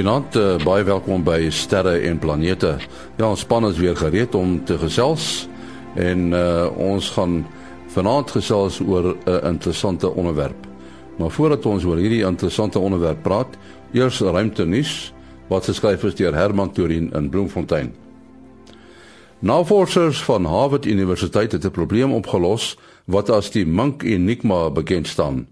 Goeienaand, uh, baie welkom by Sterre en Planete. Ja, ons span is weer gereed om te gesels en uh, ons gaan vanaand gesels oor 'n uh, interessante onderwerp. Maar voordat ons oor hierdie interessante onderwerp praat, eers ruimte nuus wat geskryf is deur Herman Turin in Bloemfontein. Navorsers van Harvard Universiteit het 'n probleem opgelos wat as die Munk Enigma bekend staan.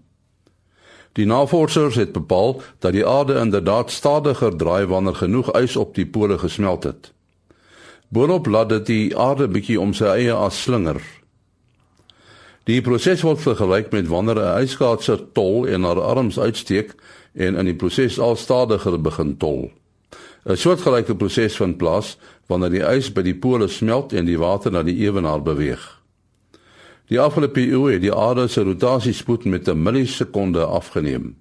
Die navorsers het bepaal dat die aarde inderdaad stadiger draai wanneer genoeg ys op die pole gesmelt het. Boonop laat dit die aarde bietjie om sy eie as slinger. Die proses word vergelyk met wanneer 'n yskaatser tol en haar arms uitsteek en in die proses al stadiger begin tol. 'n Soortgelyke proses vind plaas wanneer die ys by die pole smelt en die water na die ewenaar beweeg. Die afgelope eeu het die aarde se rotasiespoed met 'n millisekonde afgeneem.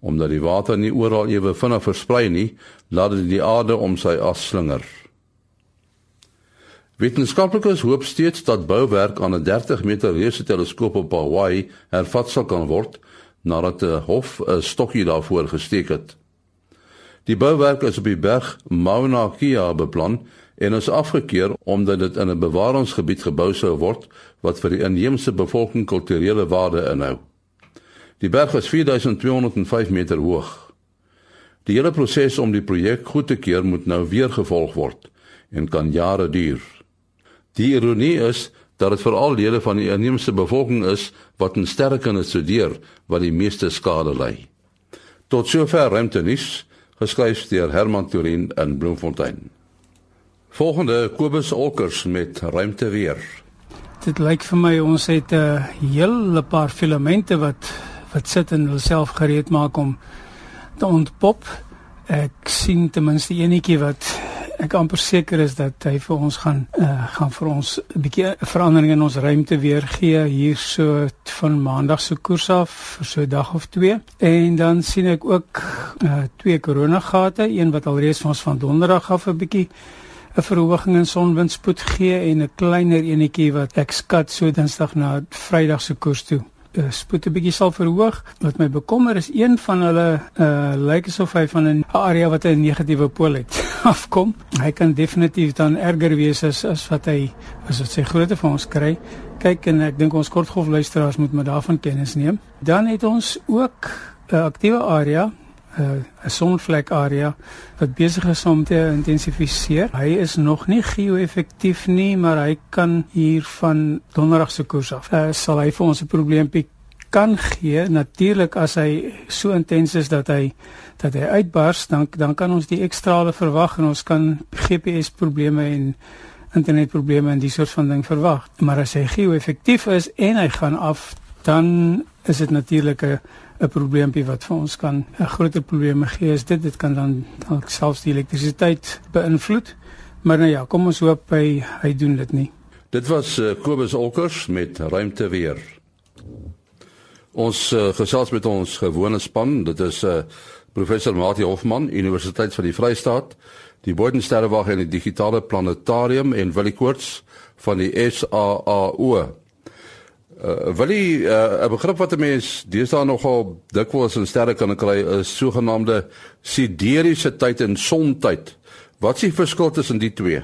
Omdat die water nie oral ewe vinnig versprei nie, laat dit die aarde om sy as slinger. Wetenskaplikes hoop steeds dat bouwerk aan 'n 30 meter reuse teleskoop op Hawaii hervat sal kan word nadat 'n hof 'n stokkie daarvoor gesteek het. Die bouwerk is op die berg Mauna Kea beplan en is afgekeur omdat dit in 'n bewaringsgebied gebou sou word wat vir die inheemse bevolking kulturele waarde inhou. Die berg is 4205 meter hoog. Die hele proses om die projek goed te keur moet nou weer gevolg word en kan jare duur. Die ironie is dat dit veral lede van die inheemse bevolking is wat in sterkende studeer wat die meeste skade ly. Tot sover ruimte nuus geskryf deur Herman Turin in Bloemfontein. Volgende Kobus Olkers met ruimte weer. Dit lyk vir my ons het 'n hele paar filamente wat wat sit en hulself gereed maak om te ontpop. Ek sien ten minste enetjie wat ek amper seker is dat hy vir ons gaan uh, gaan vir ons 'n bietjie verandering in ons ruimte weer gee hier so van maandag se koers af vir so 'n dag of twee. En dan sien ek ook uh, twee koronagate, een wat alreeds vir ons van donderdag af 'n bietjie 'n verhoging in sonwindspoed gee en 'n kleiner enetjie wat ek skat so Dinsdag na Vrydag se koers toe. Uh, spoed 'n bietjie sal verhoog. Wat my bekommer is een van hulle uh lyk asof hy van 'n area wat 'n negatiewe pool het afkom. Hy kan definitief dan erger wees as as wat hy as wat sy grootte van ons kry. Kyk en ek dink ons kortgolf luisteraars moet maar daarvan kennis neem. Dan het ons ook 'n aktiewe area 'n uh, sonvlek area wat besig is om te intensifiseer. Hy is nog nie geo-effektief nie, maar hy kan hier van donderdag se koers af. Uh, sal hy vir ons 'n probleempie kan gee. Natuurlik as hy so intens is dat hy dat hy uitbars, dan dan kan ons die ekstrale verwag en ons kan GPS probleme en internetprobleme en die soort van ding verwag. Maar as hy geo-effektief is en hy gaan af, dan is dit natuurlik 'n 'n probleempie wat vir ons kan 'n groter probleme gee is dit dit kan dan dalk selfs die elektrisiteit beïnvloed. Maar nou ja, kom ons hoop hy hy doen dit nie. Dit was uh, Kobus Olkers met ruimte weer. Ons uh, gesels met ons gewone span, dit is uh, professor Mati Hofman, Universiteit van die Vrystaat, die Bodensterrewag en die digitale planetarium en Willie Koorts van die SAAO. Uh, wil jy uh, 'n begrip wat 'n mens deesdae nogal dikwels in sterre kan kry is sogenaamde sideriese tyd en sontyd. Wat is die verskil tussen die twee?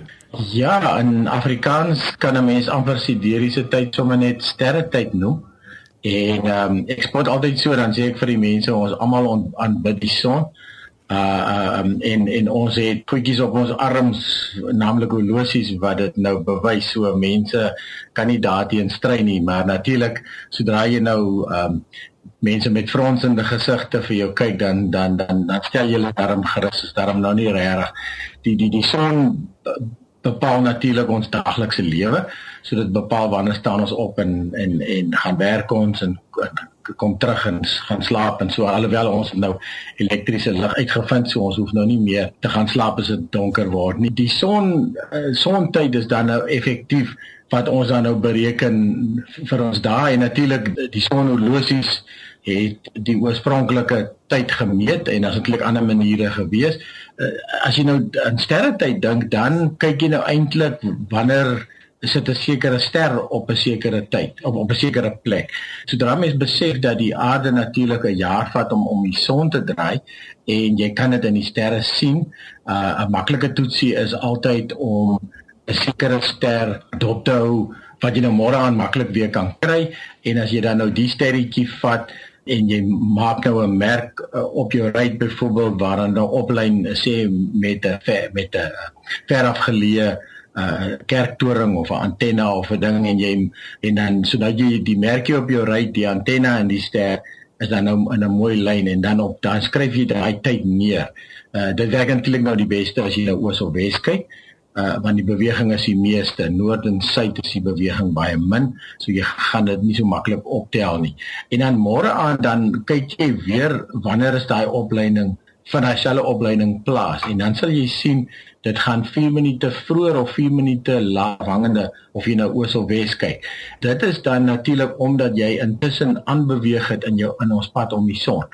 Ja, in Afrikaans kan 'n mens amper sideriese tyd sommer net sterre tyd noem. En ehm um, ek spot altyd so dan sê ek vir die mense ons almal aanbid die son uh um, en en ons het kwikkies op ons arms naamlik horlosies wat dit nou bewys so mense kan nie daarteen stry nie. Maar natuurlik sodra jy nou um mense met fronsende gesigte vir jou kyk dan dan dan dan stel jy hulle darm gerus. Is darm nou nie reg die die die son bepaal natuurlik ons daaglikse lewe. So dit bepaal wanneer staan ons op en en en gaan werk ons en kom terug en gaan slaap en so alhoewel ons nou elektriese lig uitgevind so ons hoef nou nie meer te gaan slaap as dit donker word nie. Die son uh, sontyd is dan nou effektief wat ons dan nou bereken vir ons daai en natuurlik die sonhorlosies het die oorspronklike tyd gemeet en daar's eintlik ander maniere gewees. Uh, as jy nou aan sterre tyd dink dan kyk jy nou eintlik wanneer sit 'n sekere ster op 'n sekere tyd op op 'n sekere plek. Sodra mens besef dat die aarde natuurlik 'n jaar vat om om die son te draai en jy kan dit in die sterre sien, uh, 'n maklike toetsie is altyd om 'n sekere ster dop te hou wat jy nou môre aan maklik weer kan kry en as jy dan nou die sterretjie vat en jy maak nou 'n merk uh, op jou ry byvoorbeeld waar dan nou oplyn sê met 'n met 'n ver afgeleë uh, kerktoring of 'n antenne of 'n ding en jy en dan sodat jy die merkie op jou ry die antenne en die ster is dan nou in 'n mooi lyn en dan op dan skryf jy daai tyd neer. Uh dit werk eintlik nou die beste as jy nou oos of wes kyk. Uh want die beweging is die meeste noord en suid is die beweging baie min, so jy gaan dit nie so maklik optel nie. En dan môre aan dan kyk jy weer wanneer is daai opleiding van daai selfe opleiding plaas en dan sal jy sien dit gaan 4 minute vroeër of 4 minute later hangende of jy nou oos of wes kyk. Dit is dan natuurlik omdat jy intussen aanbeweeg het in jou in ons pad om die son.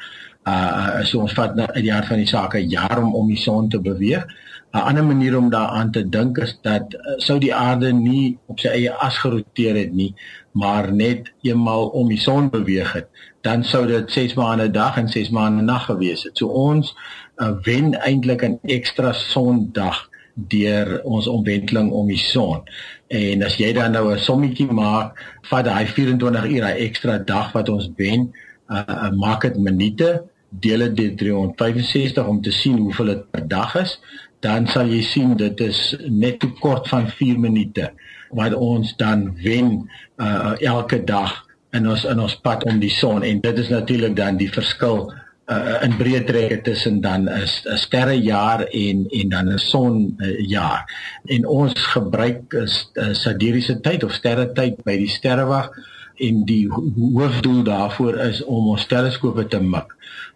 Uh so ons vat nou uit die hart van die saak 'n jaar om om die son te beweeg. 'n Ander manier om daaraan te dink is dat uh, sou die aarde nie op sy eie as geroteer het nie, maar net eenmal om die son beweeg het, dan sou dit 6 maande dag en 6 maande nag gewees het. So ons uh, wen eintlik 'n ekstra sondag deur ons omwenteling om die son. En as jy dan nou 'n sommetjie maak, vat daai 24 ure ekstra dag wat ons wen, uh, maak dit minute, deel dit deur 365 om te sien hoeveel dit per dag is, dan sal jy sien dit is net te kort van 4 minute wat ons dan wen uh, elke dag in ons in ons pad om die son en dit is natuurlik dan die verskil uh, in breë trekke tussen dan 'n sterrejaar en en dan 'n sonjaar. En ons gebruik 'n sideriese tyd of sterretyd by die sterrewag en die hoofdoel daarvoor is om ons teleskope te mik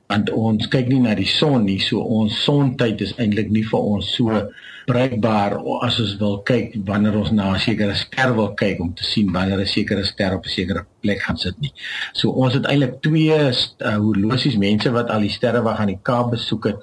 want ons kyk nie na die son nie so ons sontyd is eintlik nie vir ons so bruikbaar as ons wil kyk wanneer ons na 'n sekere ster wil kyk om te sien wanneer 'n sekere ster op 'n sekere plek gaan sit nie. So ons het eintlik twee uh, horlosies mense wat al die sterre wag aan die Kaap besoek het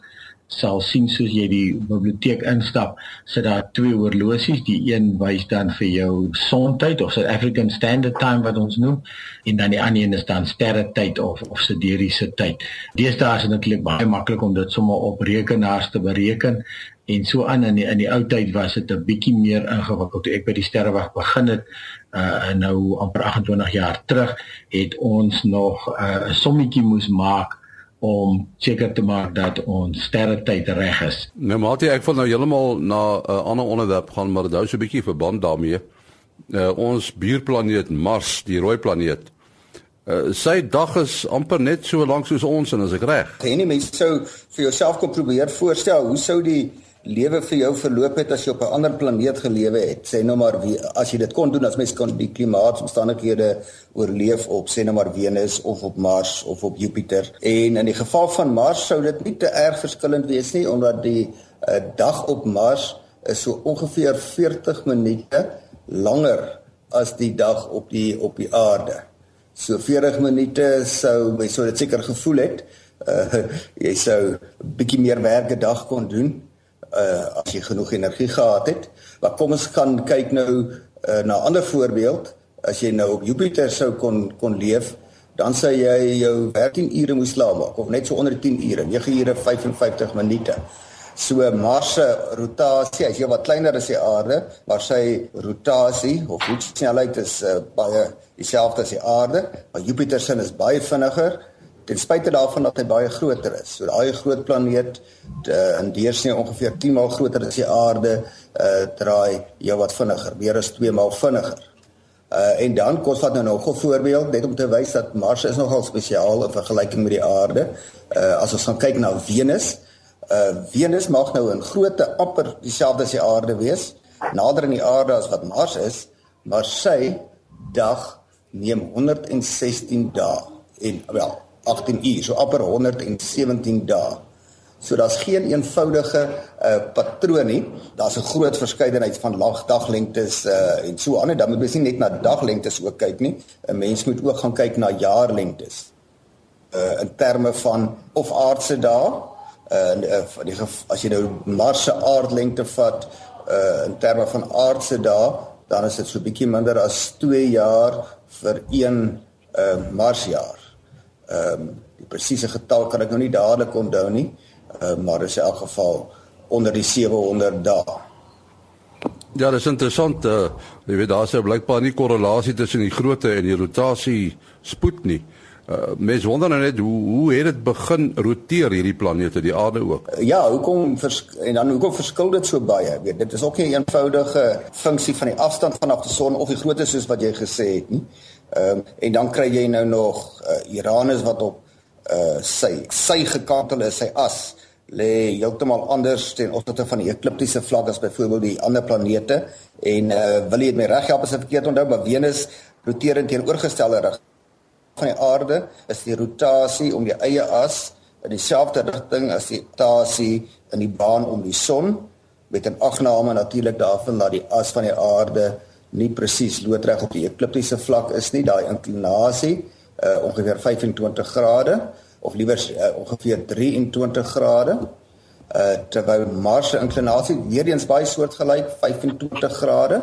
sal sien soos jy die biblioteek instap, sit daar twee horlosies, die een wys dan vir jou sontyd of South African Standard Time wat ons noem en dan die ander een is dan sterretyd of of sideriese tyd. Deesdae is dit natuurlik baie maklik om dit sommer op rekenaars te bereken en so aan in die, in die ou tyd was dit 'n bietjie meer ingewikkeld toe ek by die sterrewag begin het uh nou amper 28 jaar terug het ons nog uh, 'n sommetjie moes maak om seker te maak dat ons sterretyd reg is. Nou maar ek wil nou heeltemal na 'n uh, ander onderwerp gaan maar dit hou so 'n bietjie verband daarmee. Uh, ons buurplaneet Mars, die rooi planeet. Uh, sy dag is amper net so lank soos ons en as ek reg. Geen mens sou vir jouself kon probeer voorstel hoe sou die lewe vir jou verloop het as jy op 'n ander planeet gelewe het. Sê nou maar wie as jy dit kon doen as mens kon die klimaatomstandighede oorleef op sê nou maar Venus of op Mars of op Jupiter. En in die geval van Mars sou dit nie te erg verskillend wees nie omdat die uh, dag op Mars is so ongeveer 40 minute langer as die dag op die op die aarde. So 40 minute sou mens sou dit seker gevoel het. Uh, jy sou 'n bietjie meer werk 'n dag kon doen uh as jy genoeg energie gehad het. Maar kom ons gaan kyk nou uh, na 'n ander voorbeeld. As jy nou op Jupiter sou kon kon leef, dan sou jy jou 13 ure moes slaap of net so onder 10 ure, 9 ure 55 minute. So Mars se rotasie, as jy wat kleiner as die aarde, maar sy rotasie of hoe snelheid is uh, baie dieselfde as die aarde, maar Jupiter se is baie vinniger ten spyte daarvan dat hy baie groter is. So daai groot planeet in deursnee ongeveer 10 maal groter as die aarde, uh draai jou wat vinniger, meer as 2 maal vinniger. Uh en dan kos wat nou nog 'n voorbeeld net om te wys dat Mars is nogal spesiaal in vergelyking met die aarde. Uh as ons gaan kyk na Venus, uh Venus mag nou in grootte amper dieselfde as die aarde wees, nader aan die aarde as wat Mars is, maar sy dag neem 116 dae en wel 18 uur, so amper 117 dae. So daar's geen eenvoudige uh patroon nie. Daar's 'n groot verskeidenheid van dagdaglengtes uh en so aan en dan moet mens nie net na daglengtes ook kyk nie. 'n Mens moet ook gaan kyk na jaarlengtes. Uh in terme van of aardse dae uh, uh van die as jy nou Mars se aardlengte vat uh in terme van aardse dae dan is dit so bietjie minder as 2 jaar vir een uh, Marsjaar. Ehm um, die presiese getal kan ek nou nie dadelik onthou nie, uh, maar is in elk geval onder die 700 dae. Ja, dit is interessant. Uh, jy weet daar's blykbaar nie korrelasie tussen die grootte en die rotasie spoed nie. Uh, mens wonder nou net hoe hoe het dit begin roteer hierdie planete, die aarde ook? Ja, hoekom en dan hoekom verskil dit so baie? Ek weet dit is ook nie 'n eenvoudige funksie van die afstand vanaf die son of die grootte soos wat jy gesê het nie. Ehm um, en dan kry jy nou nog uh, Uranus wat op uh, sy sy gekantel is, sy as lê heeltemal anders ten opsigte van die ekliptiese vlak as byvoorbeeld die ander planete. En uh, wil jy dit my reg help as ek verkeerd onthou maar Venus roteer in teenoorgestelde rigting van die aarde is die rotasie om die eie as in dieselfde rigting as die rotasie in die baan om die son met 'n agname natuurlik daarvan dat die as van die aarde nie presies loodreg op die ekliptiese vlak is nie daai inklinasie uh, ongeveer 25 grade of liewer uh, ongeveer 23 grade. Uh terwyl Mars se inklinasie weer eens baie soortgelyk 25 grade.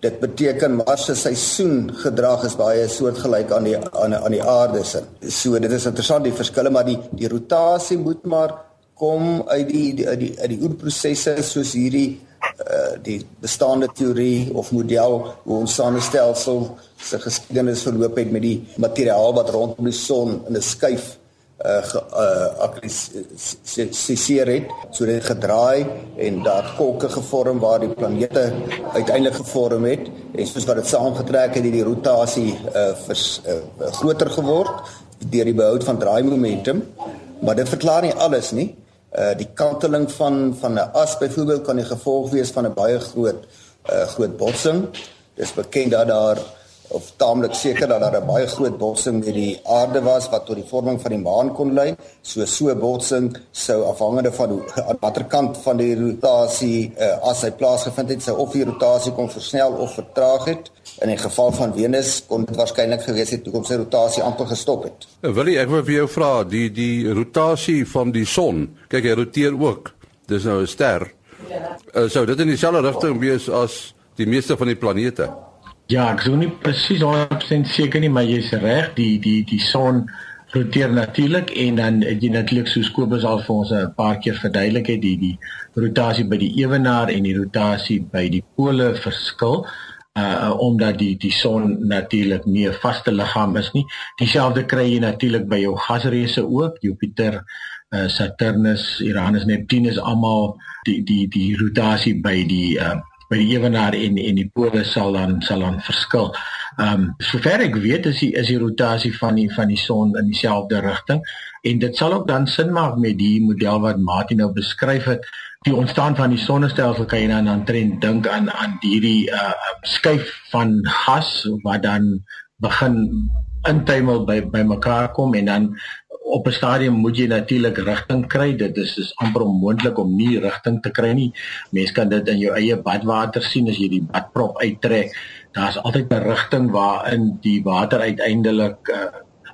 Dit beteken Mars se seisoengedrag is baie soortgelyk aan die aan aan die aarde se. So dit is interessant die verskille maar die die rotasie moet maar kom uit die die uit die, oerprosesse soos hierdie uh die bestaande teorie of model hoe ons sonestelsel se geskiedenis verloop het met die materiaal wat rondom die son in 'n skuif uh uh akkliseer het. So dit gedraai en daar kolke gevorm waar die planete uiteindelik gevorm het. En soos wat dit saamgetrek het het die rotasie uh, vers, uh groter geword deur die behoud van draaimomentum. Maar dit verklaar nie alles nie uh die kanteling van van 'n as byvoorbeeld kan die gevolg wees van 'n baie groot uh groot botsing. Dis bekend dat daar of taamlik seker dat daar 'n baie groot botsing met die aarde was wat tot die vorming van die maan kon lei. So so botsing sou afhangende van hoe aan watter kant van die rotasie uh, as hy plaasgevind het, sou of die rotasie kon versnel of vertraag het. In die geval van Venus kon dit waarskynlik gewees het hoekom sy rotasie amper gestop het. Nou, Wil jy ek wil vir jou vra die die rotasie van die son. Kyk hy roteer ook. Dis nou 'n ster. Uh, sou dit in dieselfde rigting wees as die meeste van die planete? Ja, ek sou nie presies 100% seker nie, maar jy's reg, die die die son roteer natuurlik en dan jy natuurlik soos Kobus al vir ons 'n paar keer verduidelik het, die die rotasie by die ewenaar en die rotasie by die pole verskil uh omdat die die son natuurlik nie 'n vaste liggaam is nie. Dieselfde kry jy natuurlik by jou gasreuse ook, Jupiter, uh Saturnus, Uranus, Neptunus almal die die die rotasie by die uh by die ewenaar en en die pole sal dan sal dan verskil. Ehm um, sover ek weet is die is die rotasie van die van die son in dieselfde rigting en dit sal ook dan sin maak met die model wat Martin nou beskryf het. Die ontstaan van die sonnestelsel kan jy dan aan trend dink aan aan hierdie uh skuif van gas wat dan begin intuimel by by mekaar kom en dan op 'n stadium moet jy natuurlik rigting kry. Dit is is amper onmoontlik om nie rigting te kry nie. Mense kan dit in jou eie badwater sien as jy die badprop uittrek. Daar's altyd 'n rigting waarin die water uiteindelik uh,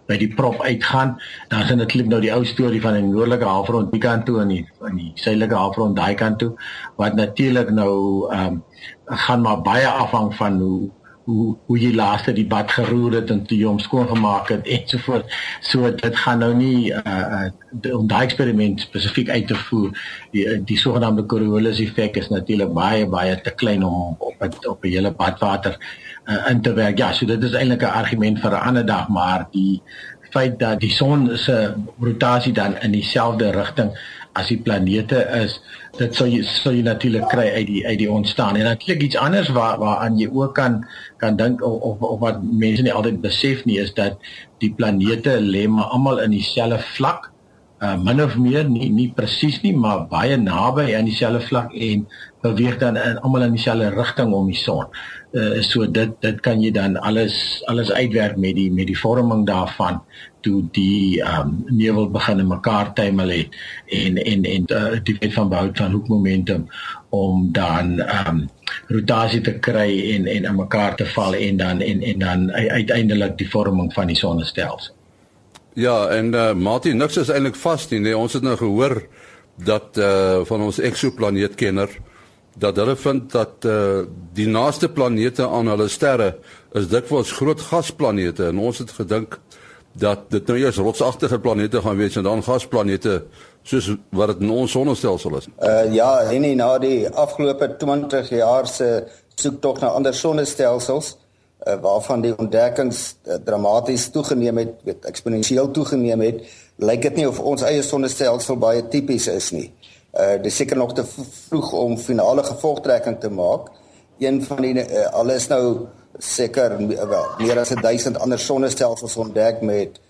by die prop uitgaan. Daar's natuurlik nou die ou storie van die noordelike halfrond die kant toe en die van die suidelike halfrond daai kant toe wat natuurlik nou ehm um, gaan maar baie afhang van hoe hoe hoe jy laaste die bad geroer het en toe jy hom skoon gemaak het en so voort. So dit gaan nou nie uh, om daai eksperiment spesifiek uit te voer. Die die sogenaamde Coriolis effek is natuurlik baie baie te klein om op het, op 'n hele badwater uh, in te werk. Ja, so dit is eintlik 'n argument vir 'n ander dag, maar die feit dat die son se rotasie dan in dieselfde rigting as die planete is dit sou jy sou jy natuurlik kry uit die uit die ontstaan. En natuurlik iets anders waar waaraan jy ook kan kan dink of, of of wat mense nie altyd besef nie is dat die planete lê maar almal in dieselfde vlak uh, min of meer nie nie presies nie maar baie naby aan dieselfde vlak en beweeg dan in almal in dieselfde rigting om die son. Uh, so dit dit kan jy dan alles alles uitwerk met die met die vorming daarvan toe die um nevel begin in mekaar tuimel het en en en uh, die wet van behoud van hoekmomentum om dan um rotasie te kry en en in mekaar te val en dan en en dan uiteindelik die vorming van die sonnestelsel. Ja, en uh, Martin, niks is eintlik vas nie. Nee, ons het nou gehoor dat uh van ons eksoplaneetkenner dat hulle vind dat uh, die naaste planete aan hulle sterre is dikwels groot gasplanete en ons het gedink dat dit nou eers rotsagtige planete gaan wees en dan gasplanete soos wat dit in ons sonnestelsel is. Uh ja, en nie na die afgelope 20 jaar se soek tog na ander sonnestelsels uh, waarvan die ontdekkings uh, dramaties toegeneem het, weet eksponensieel toegeneem het, lyk dit nie of ons eie sonnestelsel baie tipies is nie. Uh dis seker nog te vroeg om finale gevolgtrekking te maak. Een van die uh, alles nou seker wel meer as 1000 ander sonnestelsels ontdek met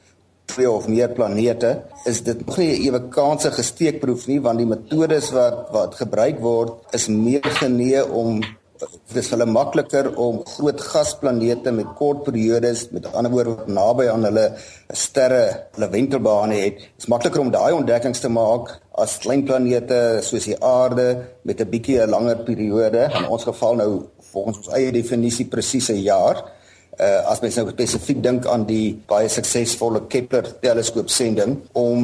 twee of meer planete. Is dit nog nie 'n ewe kanse gesteekproef nie want die metodes wat wat gebruik word is meer genee om dit is hulle makliker om groot gasplanete met kort periodes met ander woorde naby aan hulle sterre hulle wentelbane het is makliker om daai ontdekkings te maak as klein planete soos die aarde met 'n bietjie 'n langer periode. In ons geval nou volgens ons eie definisie presies 'n jaar. Uh as mens nou spesifiek dink aan die baie suksesvolle Kepler teleskoopsending om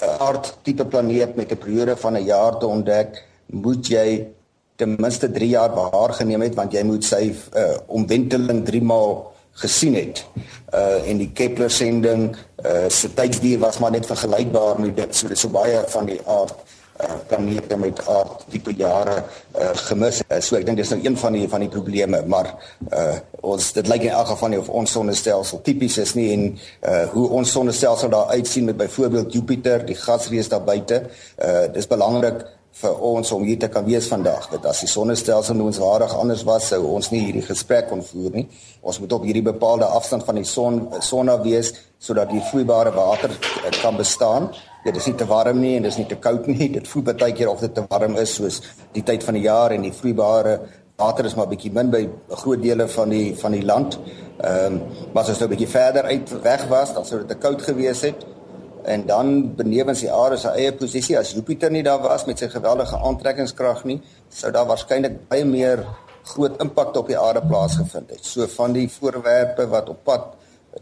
'n aard tipe planeet met 'n periode van 'n jaar te ontdek, moet jy ten minste 3 jaar waargeneem het want jy moet sy uh omwenteling 3 maal gesien het. Uh en die Kepler sending uh se tydduur was maar net vergelykbaar met dit. So dit so baie van die aard planete uh, met aard tipe jare uh, gemis. Uh, so ek dink dis nou een van die van die probleme, maar uh, ons dit lyk in elk geval nie of ons sonnestelsel tipies is nie en uh, hoe ons sonnestelsel daar uitsien met byvoorbeeld Jupiter, die gasreus daar buite. Uh, dis belangrik vir ons om hier te kan wees vandag. Dat as die sonnestelsel noenswaardig anders was, sou ons nie hierdie gesprek kon voer nie. Ons moet op hierdie bepaalde afstand van die son son af wees sodat die vloeibare water kan bestaan. Dit is nie te warm nie en dit is nie te koud nie. Dit voel baie keer of dit te warm is soos die tyd van die jaar en die vloeibare water is maar bietjie min by groot dele van die van die land. Ehm um, maar as ons nou 'n bietjie verder uit weg was, dan sou dit te koud gewees het en dan benewens die aarde se eie posisie as Jupiter nie daar was met sy geweldige aantrekkingskrag nie, sou daar waarskynlik baie meer groot impak op die aarde plaasgevind het. So van die voorwerpe wat op pad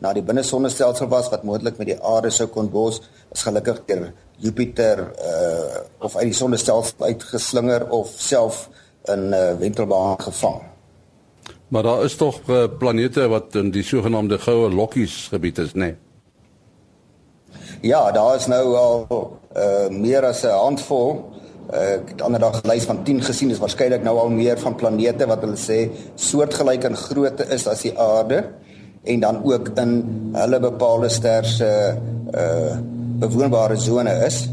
na die binnesonnestelsel was wat moontlik met die aarde sou kon bos, is gelukkig deur Jupiter uh of uit die sonnestelsel uitgeslinger of self in 'n uh, wentelbaan gevang. Maar daar is tog uh, planete wat in die sogenaamde goue lokkies gebied is, né? Nee? Ja, daar is nou al uh meer as 'n handvol. Uh, ek het ander dag 'n lys van 10 gesien is waarskynlik nou al meer van planete wat hulle sê soortgelyk in grootte is as die aarde. En dan ook in hulle bepaalde ster se uh bewoonbare sone is.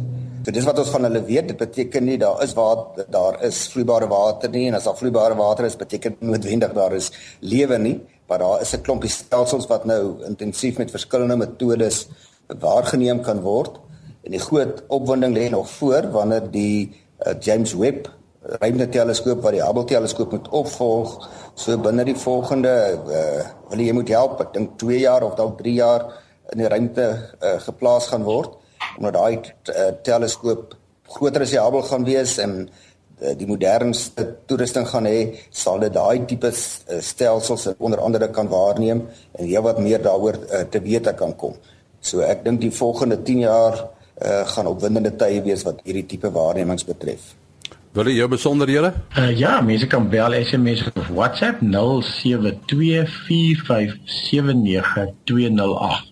So dis wat ons van hulle weet, dit beteken nie daar is waar daar is vloeibare water nie. En as daar vloeibare water is beteken noodwendig daar is lewe nie, maar daar is 'n klompie stelsels wat nou intensief met verskillende metodes waargeneem kan word en die groot opwinding lê nog voor wanneer die uh, James Webb ruimteteleskoop wat die Hubble teleskoop moet opvolg so binne die volgende uh, wil jy moet help ek dink 2 jaar of dalk 3 jaar in die ruimte uh, geplaas gaan word omdat daai uh, teleskoop groter as die Hubble gaan wees en uh, die modernste toerusting gaan hê sal dit daai tipe stelsels onder andere kan waarneem en heelwat meer daaroor uh, te wete kan kom. So ek dink die volgende 10 jaar uh, gaan opwindende tye wees wat hierdie tipe waarnemings betref. Wil jy jou besonderhede? Uh, ja, mense kan bel SMS of WhatsApp 0724579208.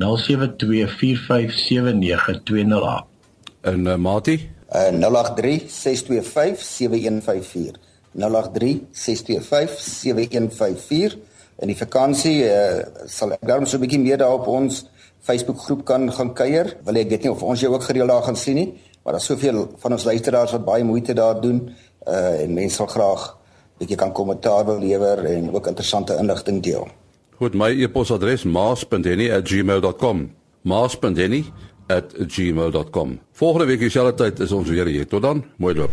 0724579208. En uh, Mati? Uh, 0836257154. 0836257154. In die vakansie uh, sal ek daarom so 'n bietjie meer daarop ons Facebook groep kan gaan kuier. Wil ek weet nie of ons jou ook gereeld daar gaan sien nie, maar daar's soveel van ons luisteraars wat baie moeite daar doen uh en mense sal graag bietjie kan kommentaar wil lewer en ook interessante inligting deel. Goed, my e-posadres maas.henny@gmail.com. maas.henny@gmail.com. Volgende week dieselfde tyd is ons weer hier. Tot dan. Mooi loop.